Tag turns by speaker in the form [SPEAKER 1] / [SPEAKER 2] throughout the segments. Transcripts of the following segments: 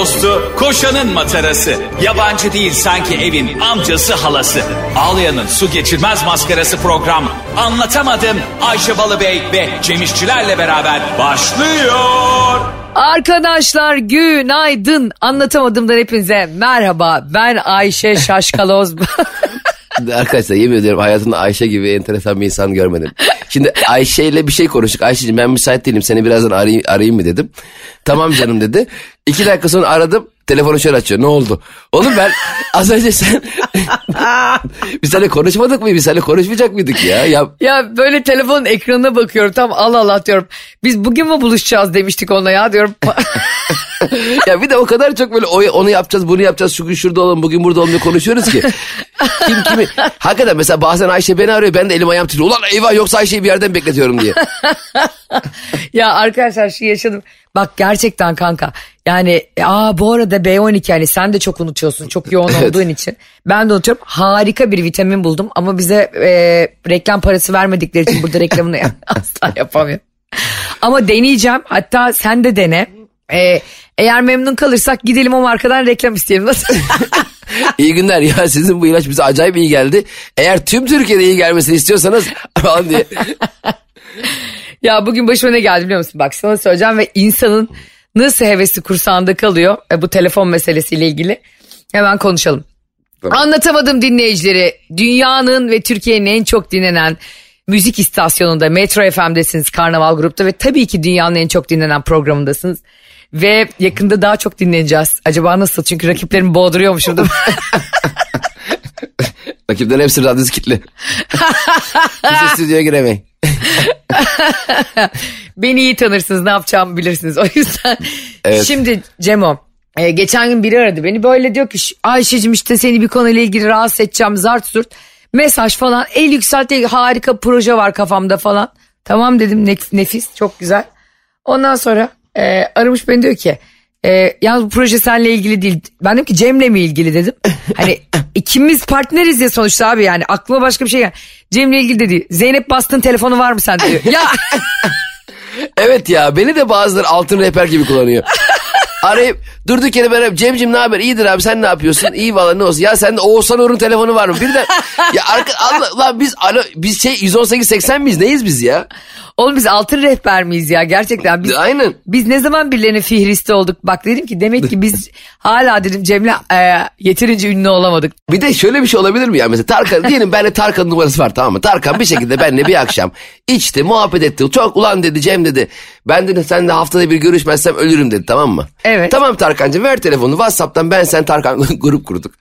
[SPEAKER 1] dostu, koşanın matarası. Yabancı değil sanki evin amcası halası. Ağlayan'ın su geçirmez maskarası program. Anlatamadım Ayşe Balıbey ve Cemişçilerle beraber başlıyor.
[SPEAKER 2] Arkadaşlar günaydın. Anlatamadımdan hepinize merhaba. Ben Ayşe Şaşkaloz.
[SPEAKER 3] Arkadaşlar yemin ediyorum hayatımda Ayşe gibi enteresan bir insan görmedim. Şimdi Ayşe ile bir şey konuştuk. Ayşe'cim ben müsait değilim seni birazdan arayayım, arayayım mı dedim. Tamam canım dedi. İki dakika sonra aradım. Telefonu şöyle açıyor. Ne oldu? Oğlum ben az önce sen... biz seninle konuşmadık mı? Biz seninle konuşmayacak mıydık ya? Ya,
[SPEAKER 2] ya böyle telefonun ekranına bakıyorum. Tam al Allah diyorum. Biz bugün mü buluşacağız demiştik ona ya diyorum.
[SPEAKER 3] ya bir de o kadar çok böyle onu yapacağız bunu yapacağız şu gün şurada olalım bugün burada olmayı konuşuyoruz ki. Kim kimi hakikaten mesela bazen Ayşe beni arıyor ben de elim ayağım titriyor. Ulan eyvah yoksa Ayşe'yi bir yerden bekletiyorum diye.
[SPEAKER 2] ya arkadaşlar şu yaşadım. Bak gerçekten kanka yani aa bu arada B12 yani sen de çok unutuyorsun çok yoğun evet. olduğun için. Ben de unutuyorum harika bir vitamin buldum ama bize e, reklam parası vermedikleri için burada reklamını asla yapamıyorum. Ama deneyeceğim hatta sen de dene. Ee, eğer memnun kalırsak gidelim o markadan reklam isteyelim. Nasıl?
[SPEAKER 3] İyi günler ya sizin bu ilaç bize acayip iyi geldi. Eğer tüm Türkiye'de iyi gelmesini istiyorsanız falan diye.
[SPEAKER 2] ya bugün başıma ne geldi biliyor musun? Bak sana söyleyeceğim ve insanın nasıl hevesi kursağında kalıyor e, bu telefon meselesiyle ilgili. Hemen konuşalım. Tamam. Anlatamadım dinleyicileri. Dünyanın ve Türkiye'nin en çok dinlenen müzik istasyonunda Metro FM'desiniz Karnaval Grup'ta ve tabii ki dünyanın en çok dinlenen programındasınız. Ve yakında daha çok dinleneceğiz. Acaba nasıl? Çünkü rakiplerimi boğduruyormuşum değil mi?
[SPEAKER 3] Rakiplerin hepsi radyosu kilitli. Kimse stüdyoya giremeyin.
[SPEAKER 2] Beni iyi tanırsınız ne yapacağımı bilirsiniz o yüzden. Evet. Şimdi Cemo e, geçen gün biri aradı beni böyle diyor ki Ayşe'cim işte seni bir konuyla ilgili rahatsız edeceğim zart zurt. Mesaj falan el yükseltti harika proje var kafamda falan. Tamam dedim nefis çok güzel. Ondan sonra e, aramış beni diyor ki e, yalnız bu proje seninle ilgili değil. Ben dedim ki Cem'le mi ilgili dedim. Hani ikimiz partneriz ya sonuçta abi yani aklıma başka bir şey gel. Cem'le ilgili dedi. Zeynep Bastın telefonu var mı sende diyor. Ya.
[SPEAKER 3] evet ya beni de bazıları altın rehber gibi kullanıyor. Arayıp durduk yere ben Cem'cim ne haber iyidir abi sen ne yapıyorsun iyi valla ne olsun ya sende Oğuzhan Uğur'un telefonu var mı birden ya arka, Allah, lan biz alo, biz şey 118 80 miyiz neyiz biz ya
[SPEAKER 2] Oğlum biz altın rehber miyiz ya gerçekten? Biz,
[SPEAKER 3] Aynen.
[SPEAKER 2] Biz ne zaman birilerinin fihristi olduk? Bak dedim ki demek ki biz hala dedim Cem'le e, yeterince ünlü olamadık.
[SPEAKER 3] Bir de şöyle bir şey olabilir mi ya? Mesela Tarkan diyelim benle Tarkan'ın numarası var tamam mı? Tarkan bir şekilde benle bir akşam içti muhabbet etti. Çok ulan dedi Cem dedi. Ben dedi sen de haftada bir görüşmezsem ölürüm dedi tamam mı?
[SPEAKER 2] Evet.
[SPEAKER 3] Tamam Tarkan'cığım ver telefonu Whatsapp'tan ben sen Tarkan grup kurduk.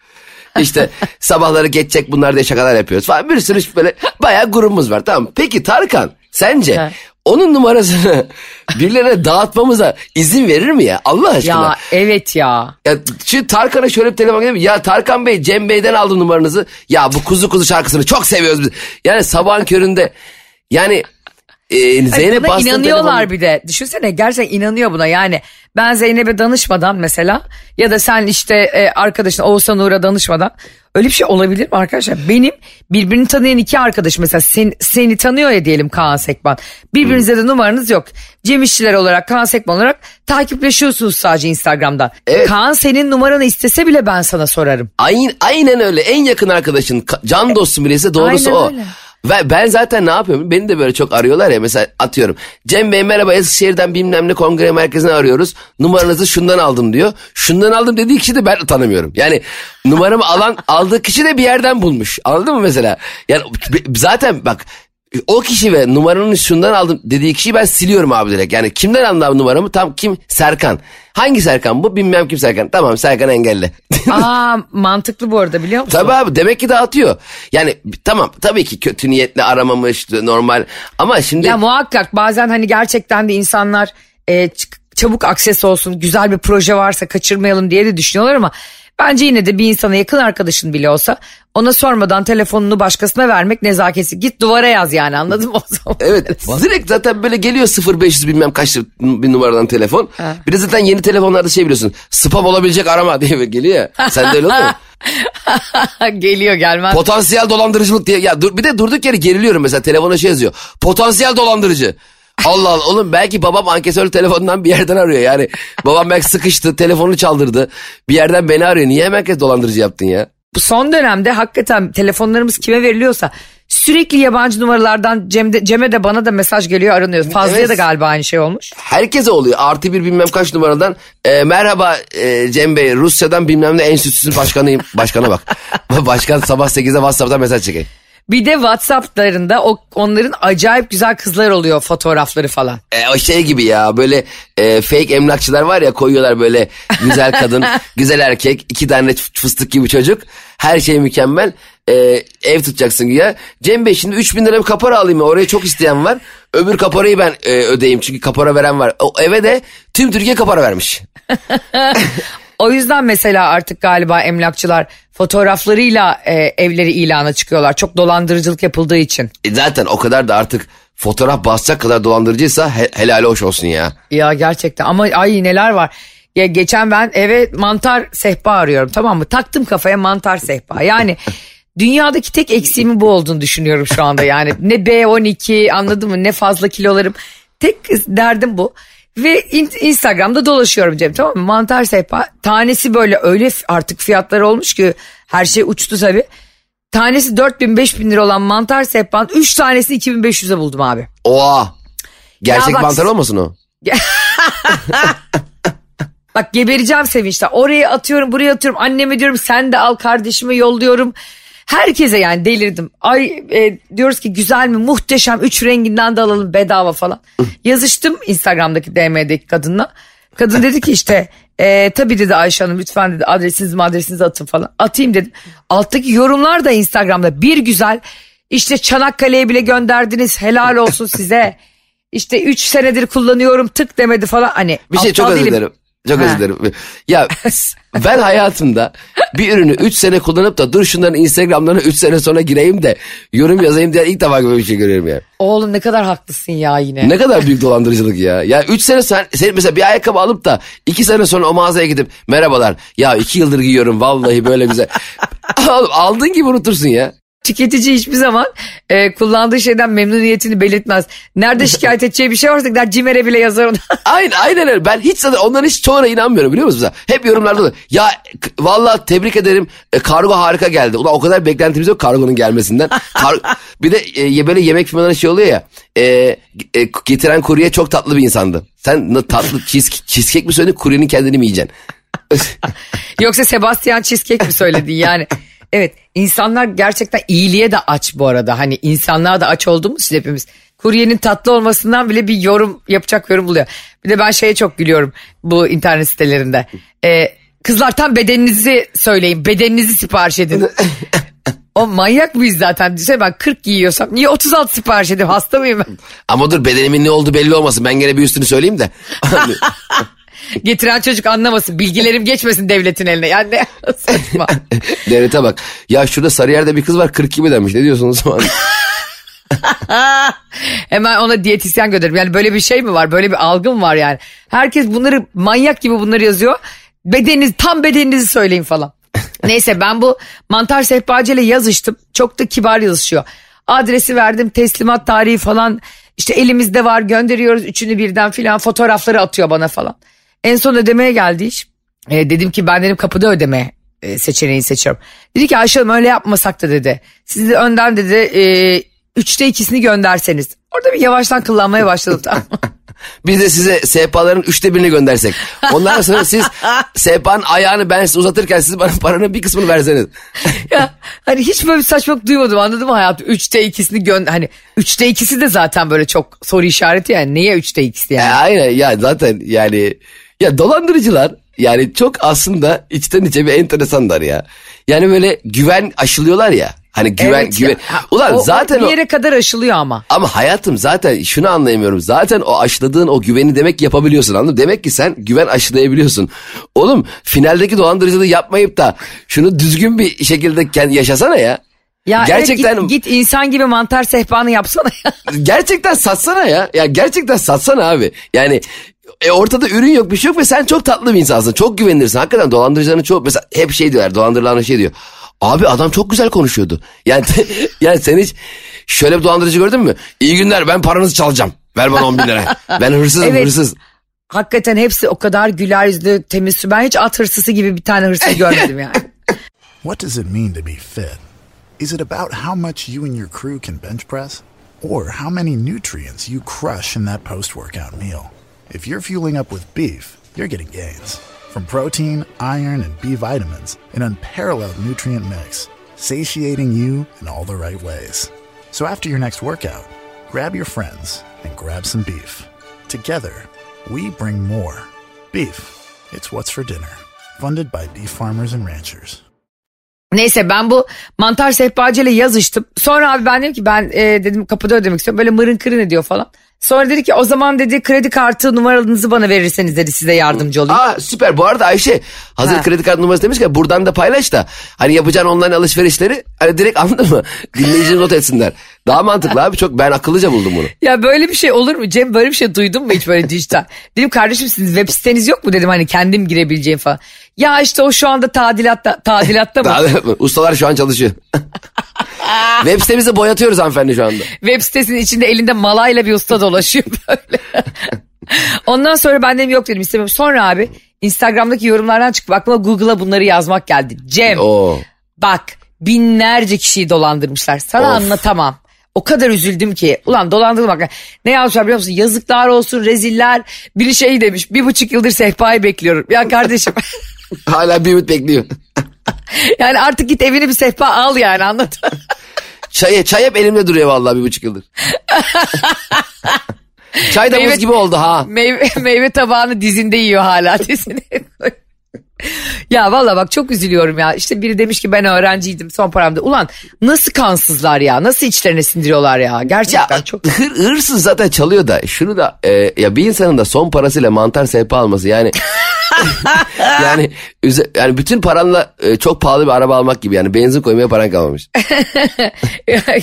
[SPEAKER 3] İşte sabahları geçecek bunlar diye şakalar yapıyoruz falan. Bir sürü böyle bayağı grubumuz var tamam Peki Tarkan Sence evet. onun numarasını birilerine dağıtmamıza izin verir mi ya Allah aşkına?
[SPEAKER 2] Ya evet ya.
[SPEAKER 3] ya şu Tarkan'a şöyle bir telefon gelip ya Tarkan Bey Cem Bey'den aldım numaranızı. Ya bu kuzu kuzu şarkısını çok seviyoruz biz. Yani sabahın köründe yani
[SPEAKER 2] e, Zeynep buna inanıyorlar telefonu... bir de. Düşünsene gerçekten inanıyor buna. Yani ben Zeynep'e danışmadan mesela ya da sen işte e, arkadaşın Oğuzhan Uğur'a danışmadan öyle bir şey olabilir mi arkadaşlar? Benim birbirini tanıyan iki arkadaş mesela sen, seni tanıyor ya diyelim Kaan Sekban. Birbirinize de numaranız yok. Cem İşçiler olarak Kaan Sekban olarak takipleşiyorsunuz sadece Instagram'da. Evet. Kaan senin numaranı istese bile ben sana sorarım.
[SPEAKER 3] Aynen, aynen öyle en yakın arkadaşın can dostum bilese doğrusu aynen o. Öyle. Ve ben zaten ne yapıyorum? Beni de böyle çok arıyorlar ya mesela atıyorum. Cem Bey merhaba Eskişehir'den bilmem ne kongre merkezine arıyoruz. Numaranızı şundan aldım diyor. Şundan aldım dediği kişi de ben tanımıyorum. Yani numaramı alan aldığı kişi de bir yerden bulmuş. Anladın mı mesela? Yani zaten bak o kişi ve numaranın şundan aldım dediği kişiyi ben siliyorum abi direkt. Yani kimden aldım numaramı? Tam kim? Serkan. Hangi Serkan bu? Bilmem kim Serkan. Tamam Serkan engelle.
[SPEAKER 2] Aa mantıklı bu arada biliyor musun?
[SPEAKER 3] Tabii abi demek ki dağıtıyor. Yani tamam tabii ki kötü niyetle aramamış normal ama şimdi.
[SPEAKER 2] Ya muhakkak bazen hani gerçekten de insanlar e, çabuk akses olsun güzel bir proje varsa kaçırmayalım diye de düşünüyorlar ama Bence yine de bir insana yakın arkadaşın bile olsa ona sormadan telefonunu başkasına vermek nezakesi. Git duvara yaz yani anladın mı o zaman?
[SPEAKER 3] Evet direkt zaten böyle geliyor 0500 bilmem kaç bir numaradan telefon. Ha. Bir de zaten yeni telefonlarda şey biliyorsun spam olabilecek arama diye geliyor ya. Sen de öyle oluyor
[SPEAKER 2] Geliyor gelmez.
[SPEAKER 3] Potansiyel dolandırıcılık diye. Ya dur, bir de durduk yere geriliyorum mesela telefona şey yazıyor. Potansiyel dolandırıcı. Allah Allah oğlum belki babam ankesörlü telefonundan bir yerden arıyor yani. Babam belki sıkıştı telefonunu çaldırdı. Bir yerden beni arıyor. Niye hemen kez dolandırıcı yaptın ya?
[SPEAKER 2] Bu son dönemde hakikaten telefonlarımız kime veriliyorsa sürekli yabancı numaralardan Cem'de, Cem'e de bana da mesaj geliyor aranıyoruz. Fazlaya
[SPEAKER 3] Evet.
[SPEAKER 2] da galiba aynı şey olmuş.
[SPEAKER 3] Herkese oluyor. Artı bir bilmem kaç numaradan. e, merhaba e, Cem Bey Rusya'dan bilmem ne enstitüsünün başkanıyım. Başkana bak. Başkan sabah 8'de WhatsApp'tan mesaj çekeyim.
[SPEAKER 2] Bir de Whatsapp'larında o onların acayip güzel kızlar oluyor fotoğrafları falan.
[SPEAKER 3] E, o şey gibi ya böyle e, fake emlakçılar var ya koyuyorlar böyle güzel kadın, güzel erkek, iki tane fıstık gibi çocuk. Her şey mükemmel. E, ev tutacaksın ya. Cem Bey şimdi 3000 lira bir kapora alayım ya. Oraya çok isteyen var. Öbür kaporayı ben e, ödeyeyim çünkü kapora veren var. O eve de tüm Türkiye kapora vermiş.
[SPEAKER 2] O yüzden mesela artık galiba emlakçılar fotoğraflarıyla e, evleri ilana çıkıyorlar. Çok dolandırıcılık yapıldığı için.
[SPEAKER 3] E, zaten o kadar da artık fotoğraf basacak kadar dolandırıcıysa he, helali hoş olsun ya.
[SPEAKER 2] Ya gerçekten ama ay neler var. Ya geçen ben eve mantar sehpa arıyorum tamam mı? Taktım kafaya mantar sehpa. Yani dünyadaki tek eksiğimin bu olduğunu düşünüyorum şu anda. Yani ne B12 anladın mı ne fazla kilolarım. Tek derdim bu. Ve in- Instagram'da dolaşıyorum Cem tamam mı? Mantar sehpa tanesi böyle öyle artık fiyatları olmuş ki her şey uçtu tabii. Tanesi 4000 5000 lira olan mantar sehpanın 3 tanesini 2500'e buldum abi.
[SPEAKER 3] Oha. Gerçek
[SPEAKER 2] bak-
[SPEAKER 3] mantar olmasın o?
[SPEAKER 2] Bak gebereceğim sevinçten. Oraya atıyorum buraya atıyorum. Anneme diyorum sen de al kardeşime yolluyorum. Herkese yani delirdim. Ay e, diyoruz ki güzel mi muhteşem üç renginden de alalım bedava falan. Yazıştım Instagram'daki DM'deki kadınla. Kadın dedi ki işte e, tabii dedi Ayşe Hanım lütfen dedi adresinizi adresinizi atın falan. Atayım dedim. Alttaki yorumlar da Instagram'da bir güzel işte Çanakkale'ye bile gönderdiniz helal olsun size. İşte 3 senedir kullanıyorum tık demedi falan. Hani
[SPEAKER 3] Bir şey çok özür dilerim. Çok özür dilerim. Ya ben hayatımda bir ürünü 3 sene kullanıp da dur şunların Instagram'larına 3 sene sonra gireyim de yorum yazayım diye ilk defa böyle bir şey görüyorum ya.
[SPEAKER 2] Oğlum ne kadar haklısın ya yine.
[SPEAKER 3] Ne kadar büyük dolandırıcılık ya. Ya 3 sene sen, sen mesela bir ayakkabı alıp da 2 sene sonra o mağazaya gidip merhabalar ya 2 yıldır giyiyorum vallahi böyle güzel. Oğlum aldığın gibi unutursun ya.
[SPEAKER 2] Tüketici hiçbir zaman e, kullandığı şeyden memnuniyetini belirtmez. Nerede şikayet edeceği bir şey varsa gider CİMER'e bile yazar ona.
[SPEAKER 3] Aynen, aynen öyle. Ben hiç zaten onların hiç çoğuna inanmıyorum biliyor musun? Mesela? Hep yorumlarda da ya vallahi tebrik ederim e, kargo harika geldi. Ulan o kadar beklentimiz yok kargonun gelmesinden. Kar- bir de e, böyle yemek firmalarında şey oluyor ya e, e, getiren kurye çok tatlı bir insandı. Sen tatlı cheese, cheesecake mi söyledin kuryenin kendini mi yiyeceksin?
[SPEAKER 2] Yoksa Sebastian Cheesecake mi söyledin yani? Evet insanlar gerçekten iyiliğe de aç bu arada. Hani insanlığa da aç olduğumuz için hepimiz. Kuryenin tatlı olmasından bile bir yorum yapacak yorum buluyor. Bir de ben şeye çok gülüyorum bu internet sitelerinde. Ee, kızlar tam bedeninizi söyleyin. Bedeninizi sipariş edin. o manyak mıyız zaten? Düşünsene ben 40 giyiyorsam niye 36 sipariş edeyim? Hasta mıyım ben?
[SPEAKER 3] Ama dur bedenimin ne olduğu belli olmasın. Ben gene bir üstünü söyleyeyim de.
[SPEAKER 2] Getiren çocuk anlamasın. Bilgilerim geçmesin devletin eline. Yani ne saçma.
[SPEAKER 3] Devlete bak. Ya şurada Sarıyer'de bir kız var 42 demiş. Ne diyorsunuz o zaman?
[SPEAKER 2] Hemen ona diyetisyen gönderim. Yani böyle bir şey mi var? Böyle bir algı mı var yani? Herkes bunları manyak gibi bunları yazıyor. Bedeniniz tam bedeninizi söyleyin falan. Neyse ben bu mantar sehpacı ile yazıştım. Çok da kibar yazışıyor. Adresi verdim teslimat tarihi falan. İşte elimizde var gönderiyoruz üçünü birden filan fotoğrafları atıyor bana falan. En son ödemeye geldi iş. E, dedim ki ben dedim kapıda ödeme e, seçeneği seçiyorum. Dedi ki Ayşe Hanım öyle yapmasak da dedi. Siz de önden dedi e, üçte ikisini gönderseniz. Orada bir yavaştan kullanmaya başladım tamam?
[SPEAKER 3] Biz de size sehpaların üçte birini göndersek. Ondan sonra siz sehpanın ayağını ben size uzatırken siz bana paranın bir kısmını verseniz.
[SPEAKER 2] ya hani hiç böyle bir saçmalık duymadım anladın mı hayatım? Üçte ikisini gönder hani üçte ikisi de zaten böyle çok soru işareti yani. Niye üçte ikisi
[SPEAKER 3] E,
[SPEAKER 2] yani?
[SPEAKER 3] aynen ya zaten yani ya dolandırıcılar yani çok aslında içten içe bir enteresanlar ya. Yani böyle güven aşılıyorlar ya. Hani güven
[SPEAKER 2] Evet
[SPEAKER 3] güven. Ulan
[SPEAKER 2] o- o
[SPEAKER 3] zaten
[SPEAKER 2] bir
[SPEAKER 3] o,
[SPEAKER 2] yere kadar aşılıyor ama.
[SPEAKER 3] ama hayatım zaten şunu anlayamıyorum. Zaten o aşıladığın o güveni demek yapabiliyorsun anladın mı? Demek ki sen güven aşılayabiliyorsun. Oğlum finaldeki dolandırıcılığı yapmayıp da şunu düzgün bir şekilde kendi yaşasana ya.
[SPEAKER 2] Ya
[SPEAKER 3] Gerçekten
[SPEAKER 2] evet, git, git insan gibi mantar sehpanı yapsana ya.
[SPEAKER 3] gerçekten satsana ya. Ya gerçekten satsana abi. Yani e, ortada ürün yok bir şey yok ve sen çok tatlı bir insansın. Çok güvenilirsin. Hakikaten dolandırıcıların çoğu mesela hep şey diyorlar. Dolandırılan şey diyor. Abi adam çok güzel konuşuyordu. Yani yani sen hiç şöyle bir dolandırıcı gördün mü? İyi günler ben paranızı çalacağım. Ver bana 10 bin lira. Ben hırsızım evet. hırsız.
[SPEAKER 2] Hakikaten hepsi o kadar güler yüzlü, temiz. Ben hiç at hırsızı gibi bir tane hırsız görmedim yani.
[SPEAKER 4] What does it mean to be fit? Is it about how much you and your crew can bench press? Or how many nutrients you crush in that post-workout meal? If you're fueling up with beef, you're getting gains. From protein, iron, and B vitamins, an unparalleled nutrient mix, satiating you in all the right ways. So after your next workout, grab your friends and grab some beef. Together, we bring more. Beef, it's what's for dinner. Funded by beef farmers and ranchers.
[SPEAKER 2] Neyse ben bu mantar sehpacı ile yazıştım. Sonra abi ben dedim ki ben e, dedim kapıda ödemek istiyorum. Böyle mırın kırın ediyor falan. Sonra dedi ki o zaman dedi kredi kartı numaranızı bana verirseniz dedi size yardımcı olayım.
[SPEAKER 3] Aa süper bu arada Ayşe hazır ha. kredi kartı numarası demiş ki buradan da paylaş da hani yapacağın online alışverişleri hani direkt anladın mı? Dinleyicinin not etsinler. Daha mantıklı abi çok ben akıllıca buldum bunu.
[SPEAKER 2] Ya böyle bir şey olur mu Cem böyle bir şey duydun mu hiç böyle dijital? dedim kardeşim sizin web siteniz yok mu dedim hani kendim girebileceğim falan. Ya işte o şu anda tadilatta, tadilatta mı?
[SPEAKER 3] Ustalar şu an çalışıyor. Web sitemizi boyatıyoruz hanımefendi şu anda.
[SPEAKER 2] Web sitesinin içinde elinde malayla bir usta dolaşıyor böyle. Ondan sonra ben dedim yok dedim istemiyorum. Sonra abi Instagram'daki yorumlardan çıkıp aklıma Google'a bunları yazmak geldi. Cem Oo. bak binlerce kişiyi dolandırmışlar. Sana of. anlatamam. O kadar üzüldüm ki. Ulan dolandırmak. Ne yazmışlar biliyor musun? Yazıklar olsun reziller. Biri şey demiş bir buçuk yıldır sehpayı bekliyorum. Ya kardeşim.
[SPEAKER 3] Hala bir ümit bekliyor.
[SPEAKER 2] yani artık git evine bir sehpa al yani anladın
[SPEAKER 3] Çay, çay hep elimde duruyor vallahi bir buçuk yıldır. çay da meyve, buz gibi oldu ha.
[SPEAKER 2] Meyve, meyve tabağını dizinde yiyor hala dizine. ya valla bak çok üzülüyorum ya. İşte biri demiş ki ben öğrenciydim son paramda. Ulan nasıl kansızlar ya? Nasıl içlerine sindiriyorlar ya? Gerçekten ya, çok.
[SPEAKER 3] Hır, hırsız zaten çalıyor da şunu da e, ya bir insanın da son parasıyla mantar sehpa alması yani yani yani bütün paranla e, çok pahalı bir araba almak gibi yani benzin koymaya paran kalmamış.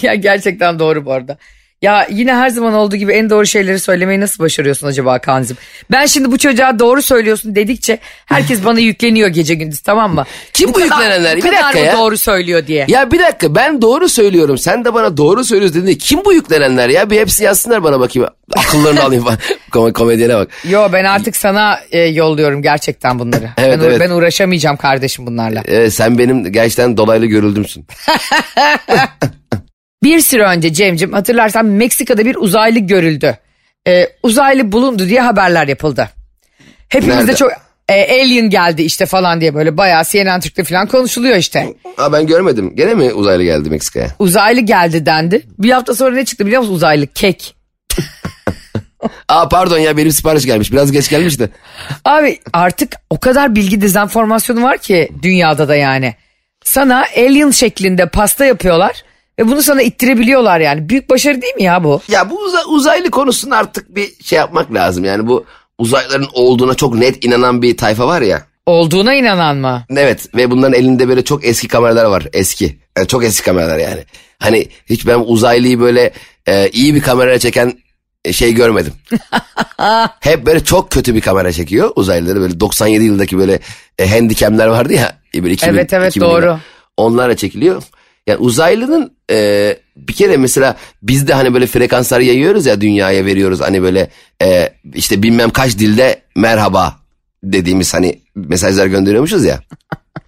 [SPEAKER 2] ya gerçekten doğru bu arada. Ya yine her zaman olduğu gibi en doğru şeyleri söylemeyi nasıl başarıyorsun acaba Kanzim? Ben şimdi bu çocuğa doğru söylüyorsun dedikçe herkes bana yükleniyor gece gündüz tamam mı?
[SPEAKER 3] Kim bu, bu yüklenenler?
[SPEAKER 2] Bir dakika ya. doğru söylüyor diye.
[SPEAKER 3] Ya bir dakika ben doğru söylüyorum sen de bana doğru söylüyorsun dediğinde kim bu yüklenenler ya? Bir hepsi yazsınlar bana bakayım. Akıllarını alayım falan. Kom komedyene bak.
[SPEAKER 2] Yo ben artık sana e, yolluyorum gerçekten bunları. evet, ben, evet. ben uğraşamayacağım kardeşim bunlarla.
[SPEAKER 3] Evet, sen benim gerçekten dolaylı görüldümsün.
[SPEAKER 2] Bir süre önce Cem'cim hatırlarsan Meksika'da bir uzaylı görüldü. Ee, uzaylı bulundu diye haberler yapıldı. Hepimizde çok e, alien geldi işte falan diye böyle bayağı CNN Türk'te falan konuşuluyor işte.
[SPEAKER 3] Aa, ben görmedim. Gene mi uzaylı geldi Meksika'ya?
[SPEAKER 2] Uzaylı geldi dendi. Bir hafta sonra ne çıktı biliyor musun uzaylı? Kek.
[SPEAKER 3] Aa pardon ya benim sipariş gelmiş. Biraz geç gelmiş de.
[SPEAKER 2] Abi artık o kadar bilgi dezenformasyonu var ki dünyada da yani. Sana alien şeklinde pasta yapıyorlar. Ve bunu sana ittirebiliyorlar yani. Büyük başarı değil mi ya bu?
[SPEAKER 3] Ya bu uza, uzaylı konusunda artık bir şey yapmak lazım. Yani bu uzaylıların olduğuna çok net inanan bir tayfa var ya.
[SPEAKER 2] Olduğuna inanan mı?
[SPEAKER 3] Evet ve bunların elinde böyle çok eski kameralar var. Eski. Yani çok eski kameralar yani. Hani hiç ben uzaylıyı böyle e, iyi bir kameraya çeken e, şey görmedim. Hep böyle çok kötü bir kamera çekiyor uzaylıları. Böyle 97 yıldaki böyle e, handicamler vardı ya. Böyle 2000,
[SPEAKER 2] evet evet 2000 doğru.
[SPEAKER 3] Onlarla çekiliyor. Yani uzaylının e, bir kere mesela biz de hani böyle frekanslar yayıyoruz ya dünyaya veriyoruz. Hani böyle e, işte bilmem kaç dilde merhaba dediğimiz hani mesajlar gönderiyormuşuz ya.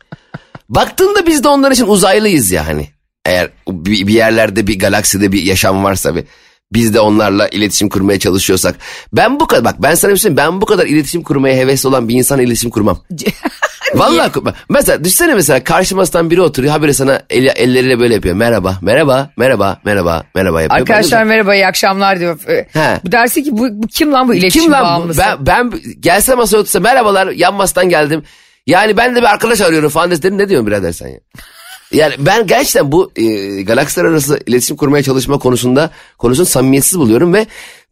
[SPEAKER 3] Baktığında biz de onlar için uzaylıyız ya hani. Eğer bir yerlerde bir galakside bir yaşam varsa bir biz de onlarla iletişim kurmaya çalışıyorsak. Ben bu kadar bak ben sana bir şey ben bu kadar iletişim kurmaya hevesli olan bir insan iletişim kurmam. Vallahi mesela düşünsene mesela karşı masadan biri oturuyor habire sana el, elleriyle böyle yapıyor. Merhaba, merhaba, merhaba, merhaba, merhaba yapıyor.
[SPEAKER 2] Arkadaşlar merhaba, iyi akşamlar diyor. He. Bu dersi ki bu, bu kim lan bu iletişim kim lan bağımlısı?
[SPEAKER 3] Ben, ben gelse masaya otursa merhabalar yan masadan geldim. Yani ben de bir arkadaş arıyorum falan dedim ne diyorsun birader sen ya? Yani ben gerçekten bu e, galaksiler arası iletişim kurmaya çalışma konusunda konusunu samimiyetsiz buluyorum ve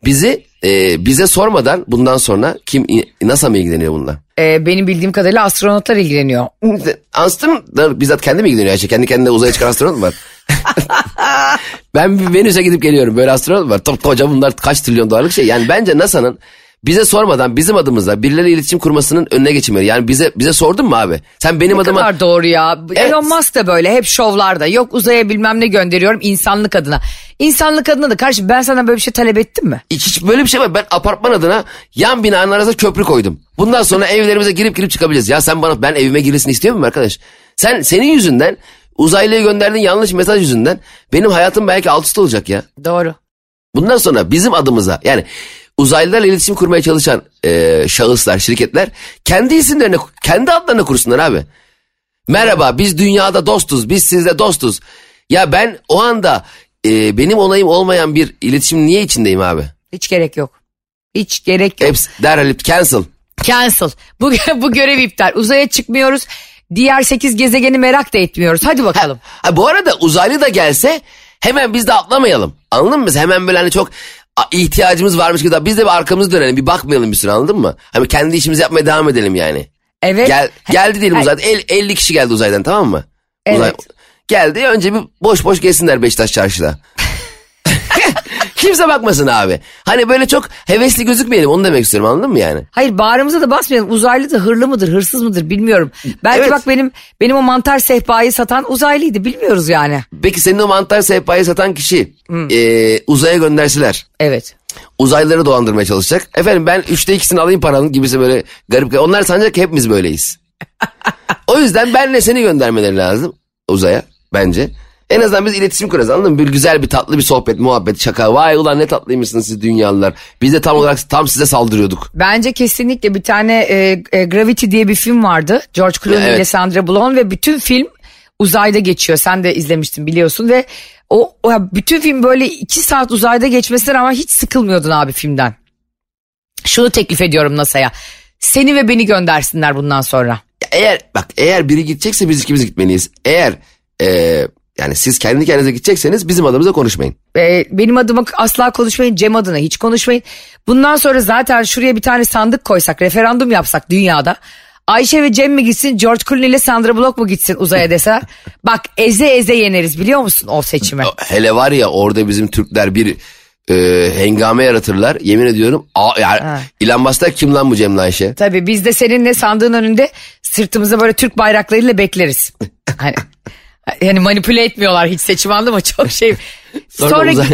[SPEAKER 3] bizi e, bize sormadan bundan sonra kim nasıl mı ilgileniyor bununla?
[SPEAKER 2] Ee, benim bildiğim kadarıyla astronotlar ilgileniyor.
[SPEAKER 3] Astronotlar bizzat kendi mi ilgileniyor? Ayşe? Kendi kendine uzaya çıkan astronot mu var? ben Venüs'e gidip geliyorum. Böyle astronot var. Top koca bunlar kaç trilyon dolarlık şey. Yani bence NASA'nın bize sormadan bizim adımızda birileriyle iletişim kurmasının önüne geçilmeli. Yani bize bize sordun mu abi? Sen benim
[SPEAKER 2] ne
[SPEAKER 3] adıma...
[SPEAKER 2] Kadar doğru ya. Evet. Elon Musk da böyle hep şovlarda. Yok uzaya bilmem ne gönderiyorum insanlık adına. İnsanlık adına da karşı ben sana böyle bir şey talep ettim mi?
[SPEAKER 3] Hiç, böyle bir şey var. Ben apartman adına yan binanın arasında köprü koydum. Bundan sonra evlerimize girip girip çıkabileceğiz. Ya sen bana ben evime girilsin istiyor musun arkadaş? Sen senin yüzünden uzaylıya gönderdiğin yanlış mesaj yüzünden benim hayatım belki alt üst olacak ya.
[SPEAKER 2] Doğru.
[SPEAKER 3] Bundan sonra bizim adımıza yani uzaylılarla iletişim kurmaya çalışan e, şahıslar, şirketler kendi isimlerini, kendi adlarını kursunlar abi. Merhaba biz dünyada dostuz, biz sizle dostuz. Ya ben o anda e, benim onayım olmayan bir iletişim niye içindeyim abi?
[SPEAKER 2] Hiç gerek yok. Hiç gerek yok.
[SPEAKER 3] Hepsi derhal cancel.
[SPEAKER 2] Cancel. Bu, bu görev iptal. Uzaya çıkmıyoruz. Diğer 8 gezegeni merak da etmiyoruz. Hadi bakalım.
[SPEAKER 3] Ha, ha, bu arada uzaylı da gelse hemen biz de atlamayalım. Anladın mı? Hemen böyle hani çok ihtiyacımız varmış gibi biz de bir arkamızı dönelim bir bakmayalım bir süre anladın mı? Hani kendi işimizi yapmaya devam edelim yani.
[SPEAKER 2] Evet.
[SPEAKER 3] Gel, geldi diyelim uzaydan 50 kişi geldi uzaydan tamam mı?
[SPEAKER 2] Evet. Uzay,
[SPEAKER 3] geldi önce bir boş boş gezsinler Beşiktaş çarşıda. Kimse bakmasın abi. Hani böyle çok hevesli gözükmeyelim onu demek istiyorum anladın mı yani?
[SPEAKER 2] Hayır bağrımıza da basmayalım. Uzaylı da hırlı mıdır hırsız mıdır bilmiyorum. Belki evet. bak benim benim o mantar sehpayı satan uzaylıydı bilmiyoruz yani.
[SPEAKER 3] Peki senin o mantar sehpayı satan kişi hmm. e, uzaya göndersiler.
[SPEAKER 2] Evet.
[SPEAKER 3] Uzaylıları dolandırmaya çalışacak. Efendim ben üçte ikisini alayım paranın gibisi böyle garip. Onlar sanacak ki hepimiz böyleyiz. o yüzden benle seni göndermeleri lazım uzaya bence. En azından biz iletişim kurarız anladın mı? Bir güzel bir tatlı bir sohbet, muhabbet, şaka. Vay ulan ne tatlıymışsınız siz dünyalılar. Biz de tam olarak tam size saldırıyorduk.
[SPEAKER 2] Bence kesinlikle bir tane e, e, Gravity diye bir film vardı. George Clooney evet. ile Sandra Bullock ve bütün film uzayda geçiyor. Sen de izlemiştin biliyorsun ve o, o bütün film böyle iki saat uzayda geçmesine rağmen hiç sıkılmıyordun abi filmden. Şunu teklif ediyorum NASA'ya. Seni ve beni göndersinler bundan sonra.
[SPEAKER 3] Eğer bak eğer biri gidecekse biz ikimiz gitmeliyiz. Eğer e, yani siz kendi kendinize gidecekseniz bizim adımıza konuşmayın.
[SPEAKER 2] Ee, benim adıma asla konuşmayın. Cem adına hiç konuşmayın. Bundan sonra zaten şuraya bir tane sandık koysak, referandum yapsak dünyada. Ayşe ve Cem mi gitsin, George Clooney ile Sandra Bullock mu gitsin uzaya deseler. bak eze eze yeneriz biliyor musun o seçime?
[SPEAKER 3] Hele var ya orada bizim Türkler bir e, hengame yaratırlar. Yemin ediyorum. A, yani, ha. Elon Musk'ta kim lan bu Cem'le Ayşe?
[SPEAKER 2] Tabii biz de seninle sandığın önünde sırtımıza böyle Türk bayraklarıyla bekleriz. hani yani manipüle etmiyorlar hiç seçim aldı mı çok şey. Sonra, Sonra uzay...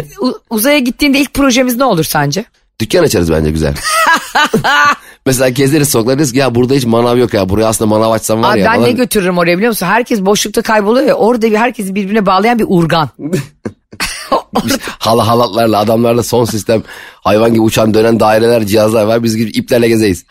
[SPEAKER 2] uzaya gittiğinde ilk projemiz ne olur sence?
[SPEAKER 3] Dükkan açarız bence güzel. Mesela gezeriz sokaklarız ya burada hiç manav yok ya buraya aslında manav açsam var
[SPEAKER 2] Abi
[SPEAKER 3] ya.
[SPEAKER 2] Ben falan. ne götürürüm oraya biliyor musun? Herkes boşlukta kayboluyor ya orada bir herkesi birbirine bağlayan bir urgan.
[SPEAKER 3] Hala halatlarla adamlarla son sistem hayvan gibi uçan dönen daireler cihazlar var biz gibi iplerle gezeyiz.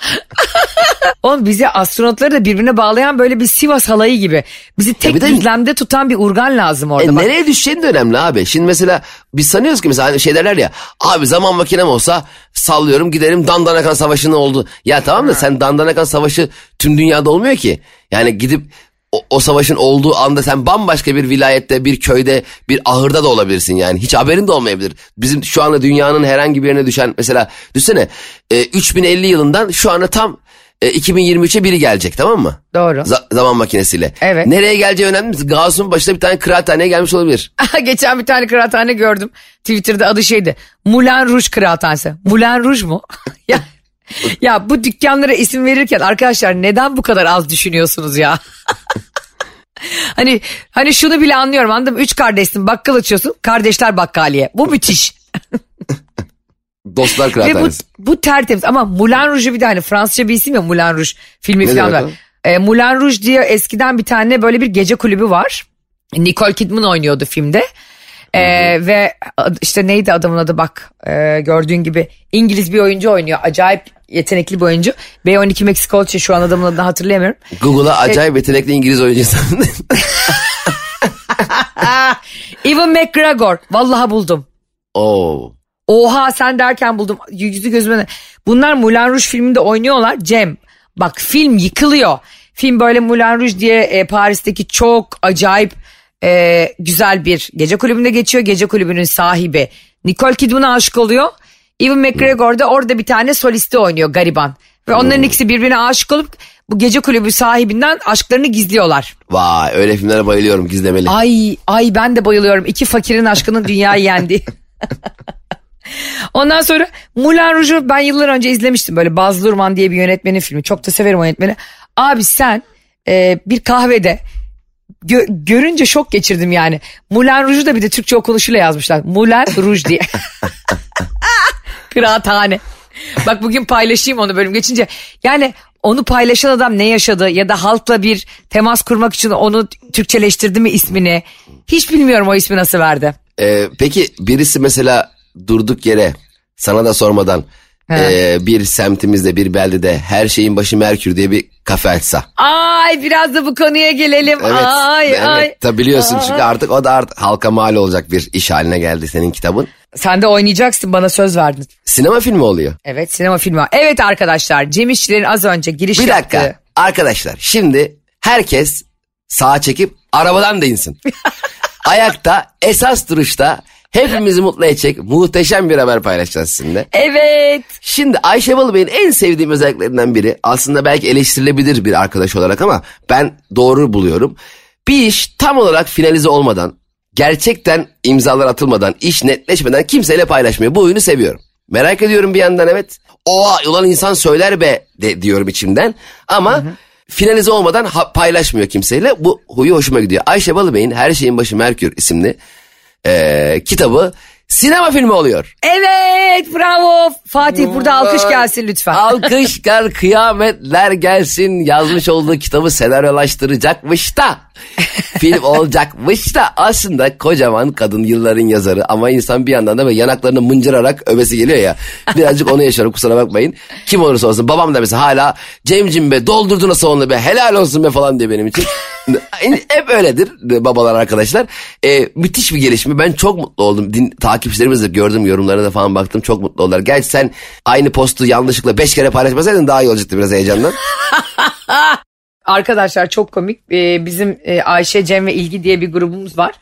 [SPEAKER 2] Oğlum bizi astronotları da birbirine bağlayan böyle bir Sivas halayı gibi. Bizi tek de, düzlemde tutan bir urgan lazım orada.
[SPEAKER 3] E, nereye düşeceğin de önemli abi. Şimdi mesela biz sanıyoruz ki mesela hani şey derler ya. Abi zaman makinem olsa sallıyorum giderim Dandanakan Savaşı ne oldu? Ya tamam da sen Dandanakan Savaşı tüm dünyada olmuyor ki. Yani gidip o, o savaşın olduğu anda sen bambaşka bir vilayette, bir köyde, bir ahırda da olabilirsin yani. Hiç haberin de olmayabilir. Bizim şu anda dünyanın herhangi bir yerine düşen mesela düşünsene e, 3050 yılından şu anda tam e, 2023'e biri gelecek tamam mı?
[SPEAKER 2] Doğru.
[SPEAKER 3] Z- zaman makinesiyle.
[SPEAKER 2] Evet.
[SPEAKER 3] Nereye geleceği önemli mi? Gauss'un başına bir tane kıraathaneye gelmiş olabilir.
[SPEAKER 2] Geçen bir tane kıraathane gördüm. Twitter'da adı şeydi. Moulin Rouge kıraathanesi. Moulin Rouge mu? ya, ya bu dükkanlara isim verirken arkadaşlar neden bu kadar az düşünüyorsunuz ya? hani hani şunu bile anlıyorum anladın mı? Üç kardeşsin bakkal açıyorsun. Kardeşler bakkaliye. Bu müthiş.
[SPEAKER 3] Dostlar kıraathanesi.
[SPEAKER 2] Ve bu, bu tertemiz ama Moulin Rouge'u bir de hani Fransızca bir isim ya Moulin Rouge filmi ne falan var. E, Moulin Rouge diye eskiden bir tane böyle bir gece kulübü var. Nicole Kidman oynuyordu filmde. Ee, ve işte neydi adamın adı bak e, gördüğün gibi İngiliz bir oyuncu oynuyor. Acayip yetenekli bir oyuncu. B12 Meksiko için şu an adamın adını hatırlayamıyorum.
[SPEAKER 3] Google'a acayip yetenekli İngiliz oyuncu
[SPEAKER 2] Evan McGregor. Vallahi buldum.
[SPEAKER 3] Oo.
[SPEAKER 2] Oha sen derken buldum. Yüzü gözüme. Bunlar Moulin Rouge filminde oynuyorlar. Cem bak film yıkılıyor. Film böyle Moulin Rouge diye e, Paris'teki çok acayip e, güzel bir gece kulübünde geçiyor. Gece kulübünün sahibi Nicole Kidman'a aşık oluyor. Evan McGregor da orada bir tane solisti oynuyor gariban. Ve onların hmm. ikisi birbirine aşık olup bu gece kulübü sahibinden aşklarını gizliyorlar.
[SPEAKER 3] Vay öyle filmlere bayılıyorum gizlemeli.
[SPEAKER 2] Ay ay ben de bayılıyorum. İki fakirin aşkının dünyayı yendi. Ondan sonra Moulin Rouge'u ben yıllar önce izlemiştim. Böyle Baz Luhrmann diye bir yönetmenin filmi. Çok da severim o yönetmeni. Abi sen e, bir kahvede gö- görünce şok geçirdim yani. Moulin Rouge'u da bir de Türkçe okunuşuyla yazmışlar. Moulin Rouge diye. Kıraathane. Bak bugün paylaşayım onu bölüm geçince. Yani onu paylaşan adam ne yaşadı ya da halkla bir temas kurmak için onu Türkçeleştirdi mi ismini? Hiç bilmiyorum o ismi nasıl verdi.
[SPEAKER 3] Ee, peki birisi mesela durduk yere sana da sormadan e, bir semtimizde bir beldede her şeyin başı Merkür diye bir kafe açsa.
[SPEAKER 2] Ay biraz da bu konuya gelelim.
[SPEAKER 3] Evet,
[SPEAKER 2] ay
[SPEAKER 3] evet.
[SPEAKER 2] ay.
[SPEAKER 3] Tabii biliyorsun çünkü artık o da artık halka mal olacak bir iş haline geldi senin kitabın.
[SPEAKER 2] Sen de oynayacaksın bana söz verdin.
[SPEAKER 3] Sinema filmi oluyor.
[SPEAKER 2] Evet sinema filmi. Evet arkadaşlar Cem İşçilerin az önce giriş
[SPEAKER 3] Bir dakika
[SPEAKER 2] yaptığı.
[SPEAKER 3] arkadaşlar şimdi herkes sağa çekip arabadan da insin. Ayakta esas duruşta hepimizi mutlu edecek muhteşem bir haber paylaşacağız sizinle.
[SPEAKER 2] Evet.
[SPEAKER 3] Şimdi Ayşe Balıbey'in en sevdiğim özelliklerinden biri aslında belki eleştirilebilir bir arkadaş olarak ama ben doğru buluyorum. Bir iş tam olarak finalize olmadan, gerçekten imzalar atılmadan, iş netleşmeden kimseyle paylaşmıyor. Bu oyunu seviyorum. Merak ediyorum bir yandan evet. Oha ulan insan söyler be de diyorum içimden ama finalize olmadan ha- paylaşmıyor kimseyle. Bu huyu hoşuma gidiyor. Ayşe Balıbey'in Her Şeyin Başı Merkür isimli eee, kitabı sinema filmi oluyor.
[SPEAKER 2] Evet bravo. Fatih burada alkış gelsin lütfen.
[SPEAKER 3] Alkışlar kıyametler gelsin yazmış olduğu kitabı senaryolaştıracakmış da film olacakmış da aslında kocaman kadın yılların yazarı ama insan bir yandan da böyle yanaklarını mıncırarak övesi geliyor ya. Birazcık onu yaşıyorum kusura bakmayın. Kim olursa olsun babam da mesela hala Cemcim be doldurdu nasıl onu be helal olsun be falan diye benim için. Hep öyledir babalar arkadaşlar. Ee, müthiş bir gelişme. Ben çok mutlu oldum. Din, takipçilerimiz de gördüm yorumlarına da falan baktım. Çok mutlu oldular. Gerçi sen aynı postu yanlışlıkla beş kere paylaşmasaydın daha iyi olacaktı biraz heyecandan
[SPEAKER 2] Arkadaşlar çok komik. Ee, bizim e, Ayşe, Cem ve İlgi diye bir grubumuz var.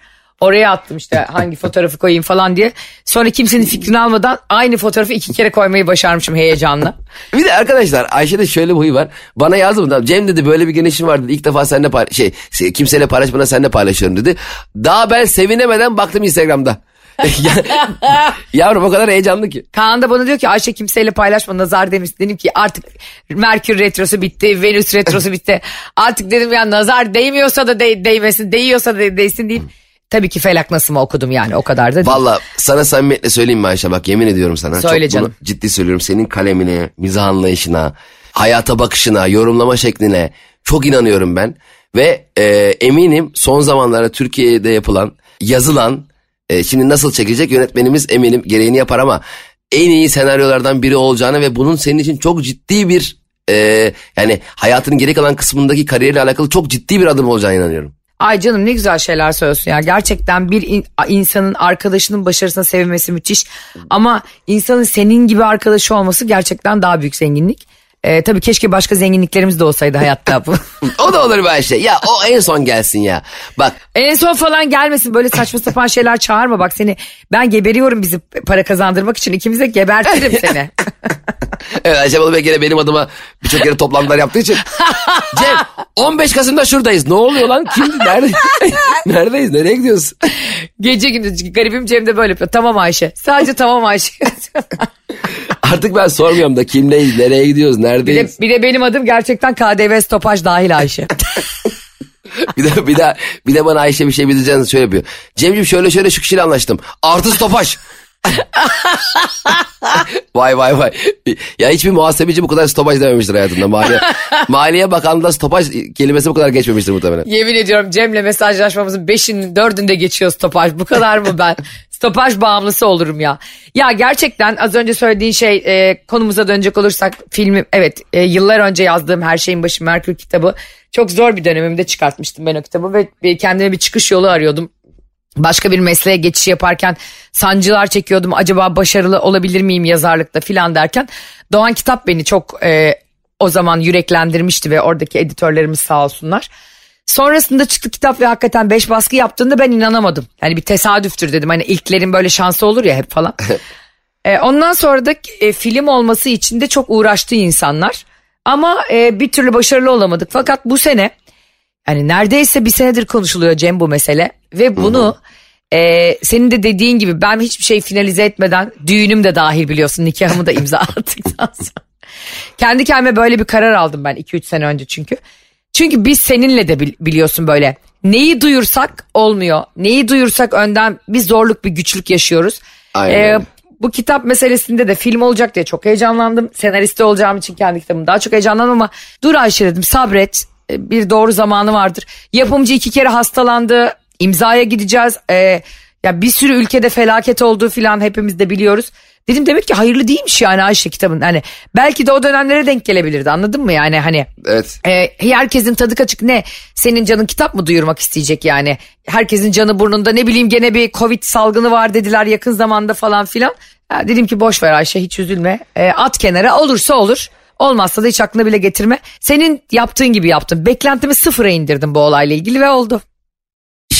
[SPEAKER 2] Oraya attım işte hangi fotoğrafı koyayım falan diye. Sonra kimsenin fikrini almadan aynı fotoğrafı iki kere koymayı başarmışım heyecanla.
[SPEAKER 3] Bir de arkadaşlar Ayşe'de şöyle bir huyu var. Bana yazdı mı? Cem dedi böyle bir genişim var dedi. İlk defa seninle paylaş şey se- kimseyle paylaşmadan seninle paylaşıyorum dedi. Daha ben sevinemeden baktım Instagram'da. Ya- Yavrum o kadar heyecanlı ki.
[SPEAKER 2] Kaan da bana diyor ki Ayşe kimseyle paylaşma nazar demiş. Dedim ki artık Merkür retrosu bitti, Venüs retrosu bitti. Artık dedim ya nazar değmiyorsa da de- değmesin, değiyorsa da değsin deyip. Tabii ki felak nasımı okudum yani o kadar da değil.
[SPEAKER 3] Valla sana samimiyetle söyleyeyim mi Ayşe bak yemin ediyorum sana.
[SPEAKER 2] Söyle
[SPEAKER 3] Çok bunu
[SPEAKER 2] canım.
[SPEAKER 3] ciddi söylüyorum. Senin kalemine, mizah anlayışına, hayata bakışına, yorumlama şekline çok inanıyorum ben. Ve e, eminim son zamanlarda Türkiye'de yapılan, yazılan, e, şimdi nasıl çekecek yönetmenimiz eminim gereğini yapar ama en iyi senaryolardan biri olacağını ve bunun senin için çok ciddi bir e, yani hayatının geri kalan kısmındaki kariyerle alakalı çok ciddi bir adım olacağına inanıyorum.
[SPEAKER 2] Ay canım ne güzel şeyler söylüyorsun ya. Gerçekten bir in- insanın arkadaşının başarısına sevinmesi müthiş. Ama insanın senin gibi arkadaşı olması gerçekten daha büyük zenginlik. Ee, tabii keşke başka zenginliklerimiz de olsaydı hayatta bu.
[SPEAKER 3] O da olur be Ayşe. Ya o en son gelsin ya. Bak
[SPEAKER 2] en son falan gelmesin böyle saçma sapan şeyler çağırma bak seni. Ben geberiyorum bizi para kazandırmak için ikimiz de gebertirim seni.
[SPEAKER 3] Evet Ayşe Balıbey gene benim adıma birçok yere toplantılar yaptığı için. Cem 15 Kasım'da şuradayız. Ne oluyor lan? Kimdi? Nerede? Neredeyiz? Nereye gidiyoruz?
[SPEAKER 2] Gece gündüz garibim Cem de böyle yapıyor. Tamam Ayşe. Sadece tamam Ayşe.
[SPEAKER 3] Artık ben sormuyorum da kimdeyiz? Nereye gidiyoruz?
[SPEAKER 2] bir, de,
[SPEAKER 3] Neredeyiz?
[SPEAKER 2] bir de benim adım gerçekten KDV stopaj dahil Ayşe.
[SPEAKER 3] Bir de, bir de, bir de bana Ayşe bir şey bildireceğini şöyle yapıyor. Cemciğim şöyle şöyle şu kişiyle anlaştım. Artı stopaj. vay vay vay. Ya hiçbir muhasebeci bu kadar stopaj dememiştir hayatında. Maliye, maliye bakanlığında stopaj kelimesi bu kadar geçmemiştir muhtemelen.
[SPEAKER 2] Yemin ediyorum Cem'le mesajlaşmamızın beşinin dördünde geçiyor stopaj. Bu kadar mı ben? Stopaj bağımlısı olurum ya. Ya gerçekten az önce söylediğin şey e, konumuza dönecek olursak filmi evet e, yıllar önce yazdığım Her Şeyin Başı Merkür kitabı çok zor bir dönemimde çıkartmıştım ben o kitabı ve kendime bir çıkış yolu arıyordum. Başka bir mesleğe geçiş yaparken sancılar çekiyordum. Acaba başarılı olabilir miyim yazarlıkta filan derken Doğan Kitap beni çok e, o zaman yüreklendirmişti ve oradaki editörlerimiz sağ olsunlar. Sonrasında çıktı kitap ve hakikaten beş baskı yaptığında ben inanamadım. Yani bir tesadüftür dedim. Hani ilklerin böyle şansı olur ya hep falan. E, ondan sonra da e, film olması için de çok uğraştı insanlar. Ama e, bir türlü başarılı olamadık. Fakat bu sene yani neredeyse bir senedir konuşuluyor Cem bu mesele. Ve bunu e, senin de dediğin gibi ben hiçbir şey finalize etmeden düğünüm de dahil biliyorsun nikahımı da imza attıktan sonra. Kendi kendime böyle bir karar aldım ben 2-3 sene önce çünkü. Çünkü biz seninle de bil- biliyorsun böyle neyi duyursak olmuyor. Neyi duyursak önden bir zorluk bir güçlük yaşıyoruz.
[SPEAKER 3] Aynen. Ee,
[SPEAKER 2] bu kitap meselesinde de film olacak diye çok heyecanlandım. Senaristi olacağım için kendi kitabımı daha çok heyecanlandım ama dur Ayşe dedim sabret e, bir doğru zamanı vardır. Yapımcı iki kere hastalandı imzaya gideceğiz. Ee, ya bir sürü ülkede felaket olduğu filan hepimiz de biliyoruz. Dedim demek ki hayırlı değilmiş yani Ayşe kitabın. Hani belki de o dönemlere denk gelebilirdi anladın mı yani hani.
[SPEAKER 3] Evet.
[SPEAKER 2] E, herkesin tadı kaçık ne? Senin canın kitap mı duyurmak isteyecek yani? Herkesin canı burnunda ne bileyim gene bir covid salgını var dediler yakın zamanda falan filan. Ya dedim ki boş ver Ayşe hiç üzülme. E, at kenara olursa olur. Olmazsa da hiç aklına bile getirme. Senin yaptığın gibi yaptım. Beklentimi sıfıra indirdim bu olayla ilgili ve oldu.